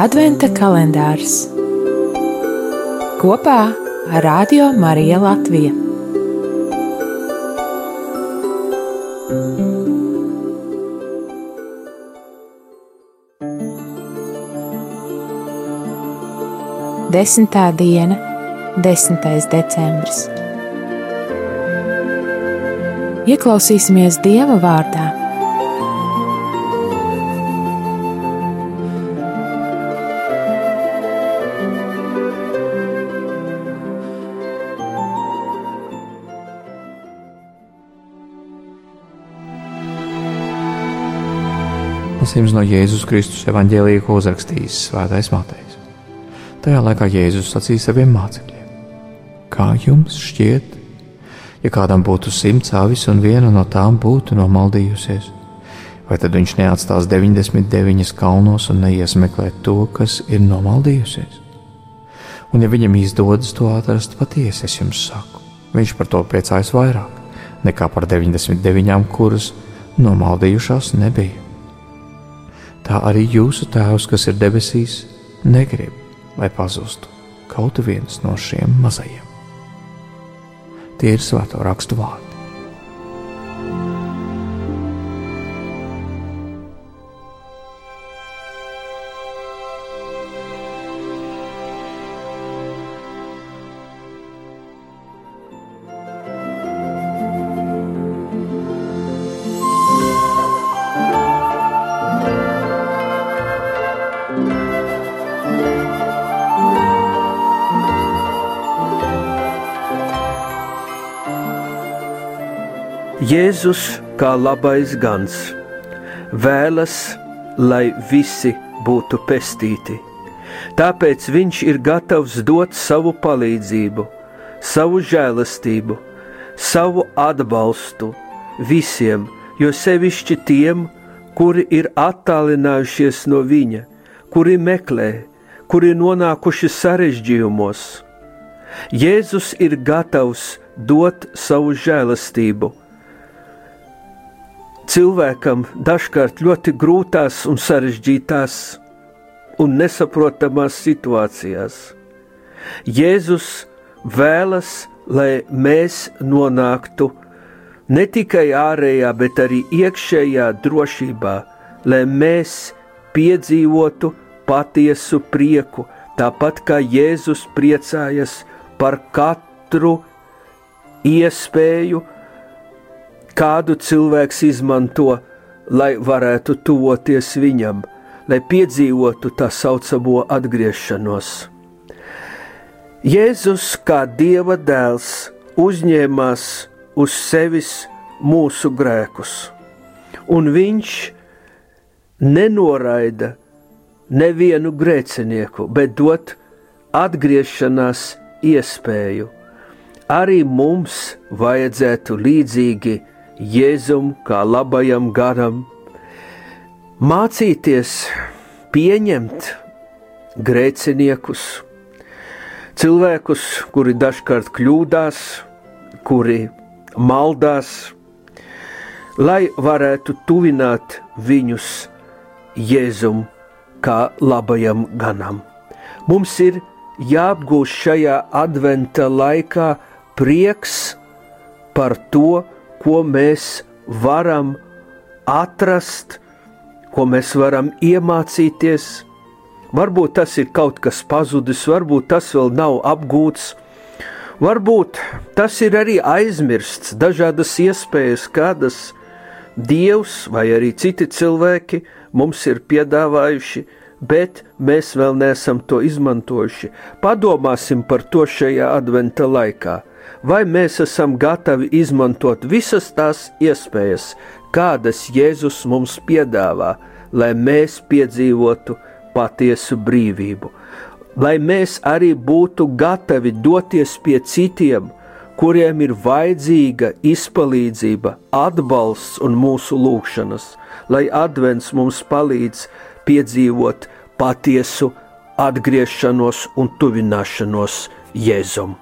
Adventa kalendārs kopā ar Radio Mariju Latviju. Desmitā diena, 10. decembris. Ieklausīsimies Dieva vārdā Lasījums no Jēzus Kristus evanģēlīja, ko uzrakstījis Svētais Matejs. Tajā laikā Jēzus sacīja saviem mācekļiem: Kā jums šķiet, ja kādam būtu simts avis un viena no tām būtu nomaldījusies? Vai tad viņš neatstās 99 kalnos un neies meklēt to, kas ir nomaldījusies? Un ja viņam izdodas to atrast, patiesi es jums saku, viņš par to priecājas vairāk nekā par 99, kuras nomaldījušās nebija tā arī jūsu Tēvs, kas ir debesīs, negrib, lai pazustu kaut viens no šiem mazajiem. Tie ir svēto rakstu vārdi. Jēzus kā labais gans vēlas, lai visi būtu pestīti. Tāpēc viņš ir gatavs dot savu palīdzību, savu žēlastību, savu atbalstu visiem, jo sevišķi tiem, kuri ir attālinājušies no viņa, kuri meklē, kuri nonākuši sarežģījumos. Jēzus ir gatavs dot savu žēlastību cilvēkam dažkārt ļoti grūtās un sarežģītās un nesaprotamās situācijās. Jēzus vēlas, lai mēs nonāktu ne tikai ārējā, bet arī iekšējā drošībā, lai mēs piedzīvotu patiesu prieku, tāpat kā Jēzus priecājas par katru iespēju, kādu cilvēks izmanto, lai varētu tuvoties viņam, lai piedzīvotu tā saucamo atgriešanos. Jēzus kā Dieva dēls uzņēmās uz sevis mūsu grēkus, un viņš nenoraida nevienu grēcinieku, bet dod atgriešanās iespēju. Arī mums vajadzētu līdzīgi Jēzum kā labajam garam, mācīties pieņemt grēciniekus, cilvēkus, kuri dažkārt kļūdās, kuri maldās, lai varētu tuvināt viņus Jēzum kā labajam ganam. Mums ir jāapgūst šajā adventa laikā prieks par to, ko mēs varam atrast, ko mēs varam iemācīties. Varbūt tas ir kaut kas pazudis, varbūt tas vēl nav apgūts, varbūt tas ir arī aizmirsts, dažādas iespējas, kādas Dievs vai arī citi cilvēki mums ir piedāvājuši, bet mēs vēl neesam to izmantojuši. Padomāsim par to šajā adventa laikā vai mēs esam gatavi izmantot visas tās iespējas, kādas Jēzus mums piedāvā, lai mēs piedzīvotu patiesu brīvību, lai mēs arī būtu gatavi doties pie citiem, kuriem ir vajadzīga izpalīdzība, atbalsts un mūsu lūgšanas, lai advents mums palīdz piedzīvot patiesu atgriešanos un tuvināšanos Jēzum.